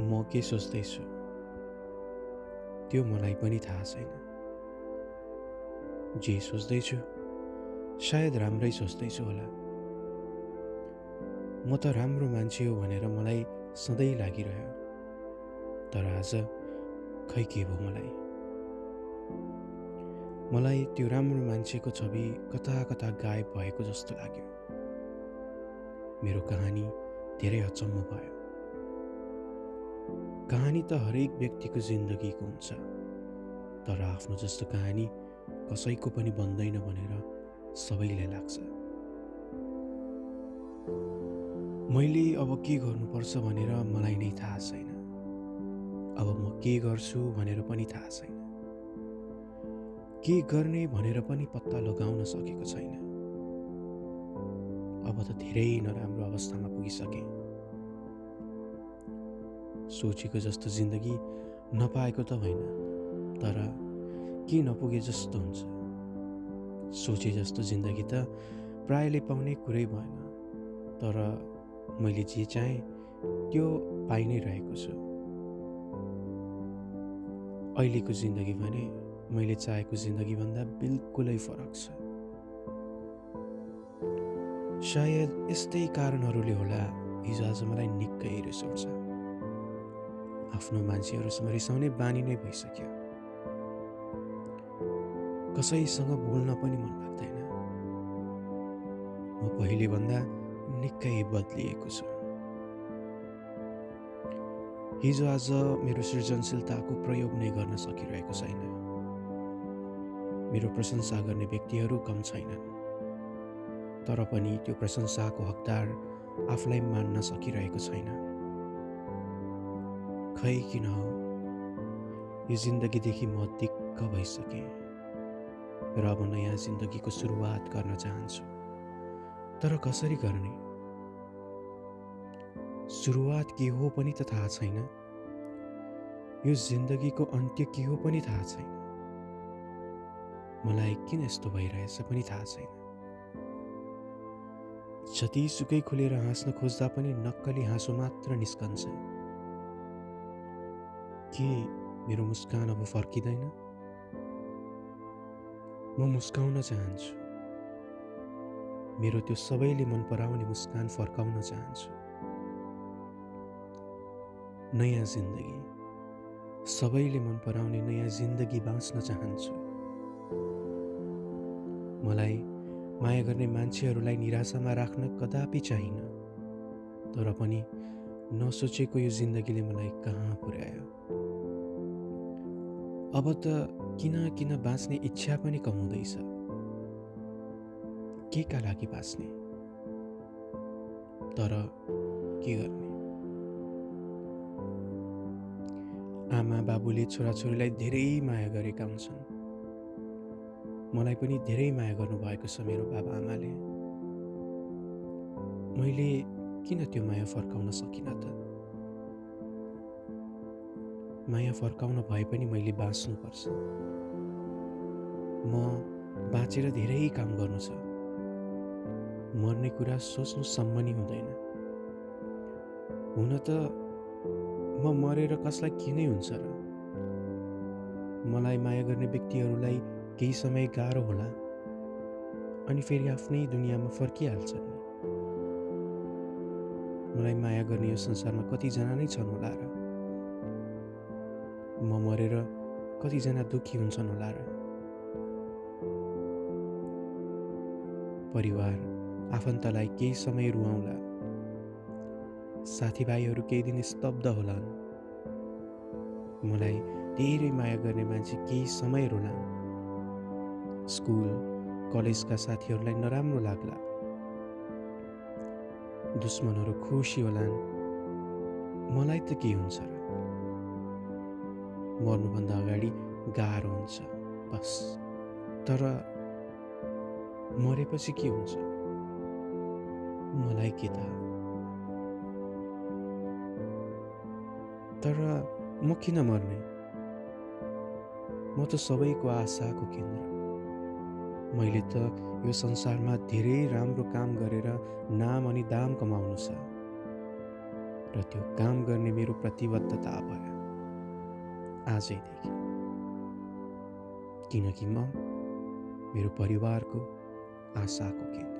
म के सोच्दैछु? त्यो मलाई पनि थाहा छैन। जे सोच्दैछु सायद राम्रै सोच्दैछु होला। म त राम्रो मान्छे हो भनेर मलाई सधैँ लागिरह्यो। तर आज खै के भयो मलाई? मलाई त्यो राम्रो मान्छेको छवि कता कता गायब भएको जस्तो लाग्यो। मेरो कहानी धेरै अचम्म भयो। कहानी त हरेक व्यक्तिको जिन्दगीको हुन्छ। तर आफ्नो जस्तो कहानी कसैको पनि बन्दैन भनेर सबैलाई लाग्छ। मैले अब के गर्नुपर्छ भनेर मलाई नै थाहा छैन। अब म के गर्छु भनेर पनि थाहा छैन। के गर्ने भनेर पनि पत्ता लगाउन सकेको छैन। अब त धेरै नराम्रो अवस्थामा पुगिसकेँ। सोचेको जस्तो जिन्दगी नपाएको त होइन तर के नपुगे जस्तो हुन्छ? सोचे जस्तो जिन्दगी त प्रायले पाउने कुरै भएन तर मैले जे चाहेँ त्यो पाइ नै रहेको छु। अहिलेको जिन्दगी भने मैले चाहेको जिन्दगीभन्दा बिल्कुलै फरक छ। सायद यस्तै कारणहरूले होला हिजो आज मलाई निकै रिसाउँछ आफ्नो मान्छेहरूसँग रिसाउने बानी नै भइसक्यो। कसैसँग बोल्न पनि मन लाग्दैन। म पहिलेभन्दा निकै बदलिएको छु। हिजो आज मेरो सृजनशीलताको प्रयोग नै गर्न सकिरहेको छैन। मेरो प्रशंसा गर्ने व्यक्तिहरू कम छैनन्। तर पनि त्यो प्रशंसाको हकदार आफूलाई मान्न सकिरहेको छैन। खै किन हो? यो जिन्दगीदेखि म दिक्क भइसकेँ र अब नयाँ जिन्दगीको सुरुवात गर्न चाहन्छु। तर कसरी गर्ने? सुरुवात के हो पनि त थाहा छैन। यो जिन्दगीको अन्त्य के हो पनि थाहा छैन। मलाई किन यस्तो भइरहेछ पनि थाहा छैन। जतिसुकै खुलेर हाँस्न खोज्दा पनि नक्कली हाँसो मात्र निस्कन्छ। के मेरो मुस्कान अब फर्किँदैन म मुस्काउन चाहन्छु मेरो त्यो सबैले मन पराउने मुस्कान फर्काउन चाहन्छु नयाँ जिन्दगी सबैले मन पराउने नयाँ जिन्दगी बाँच्न चाहन्छु मलाई माया गर्ने मान्छेहरूलाई निराशामा राख्न कदापि चाहिन तर पनि नसोचेको यो जिन्दगीले मलाई कहाँ पुर्यायो अब त किन किन बाँच्ने इच्छा पनि कमाउँदैछ के का लागि बाँच्ने? तर के गर्ने? आमा बाबुले छोराछोरीलाई धेरै माया गरेका हुन्छन्। मलाई पनि धेरै माया गर्नुभएको छ मेरो बाबा आमाले। मैले किन त्यो माया फर्काउन सकिनँ त? माया फर्काउन भए पनि मैले बाँच्नुपर्छ। म बाँचेर धेरै काम गर्नु छ। मर्ने कुरा सोच्नुसम्म नि हुँदैन। हुन त म मरेर कसलाई के नै हुन्छ र? मलाई माया गर्ने व्यक्तिहरूलाई केही समय गाह्रो होला अनि फेरि आफ्नै दुनियाँमा फर्किहाल्छन् मलाई माया गर्ने यो संसारमा कतिजना नै छन् होला र? म मरेर कतिजना दुःखी हुन्छन् होला र। परिवार आफन्तलाई केही समय रुवाउँला। साथीभाइहरू केही दिन स्तब्ध होलान्। मलाई धेरै माया गर्ने मान्छे केही समय रोलान् स्कुल कलेजका साथीहरूलाई नराम्रो लाग्ला। दुश्मनहरू खुसी होलान्। मलाई त के हुन्छ मर्नुभन्दा अगाडि गाह्रो हुन्छ। बस। तर मरेपछि के हुन्छ? मलाई के थाहा? तर म किन मर्ने? म त सबैको आशाको केन्द्र। मैले त यो संसारमा धेरै राम्रो काम गरेर नाम अनि दाम कमाउनु छ। र त्यो काम गर्ने मेरो प्रतिबद्धता भयो आजैदेखि किनकि म मेरो परिवारको आशाको केन्द्र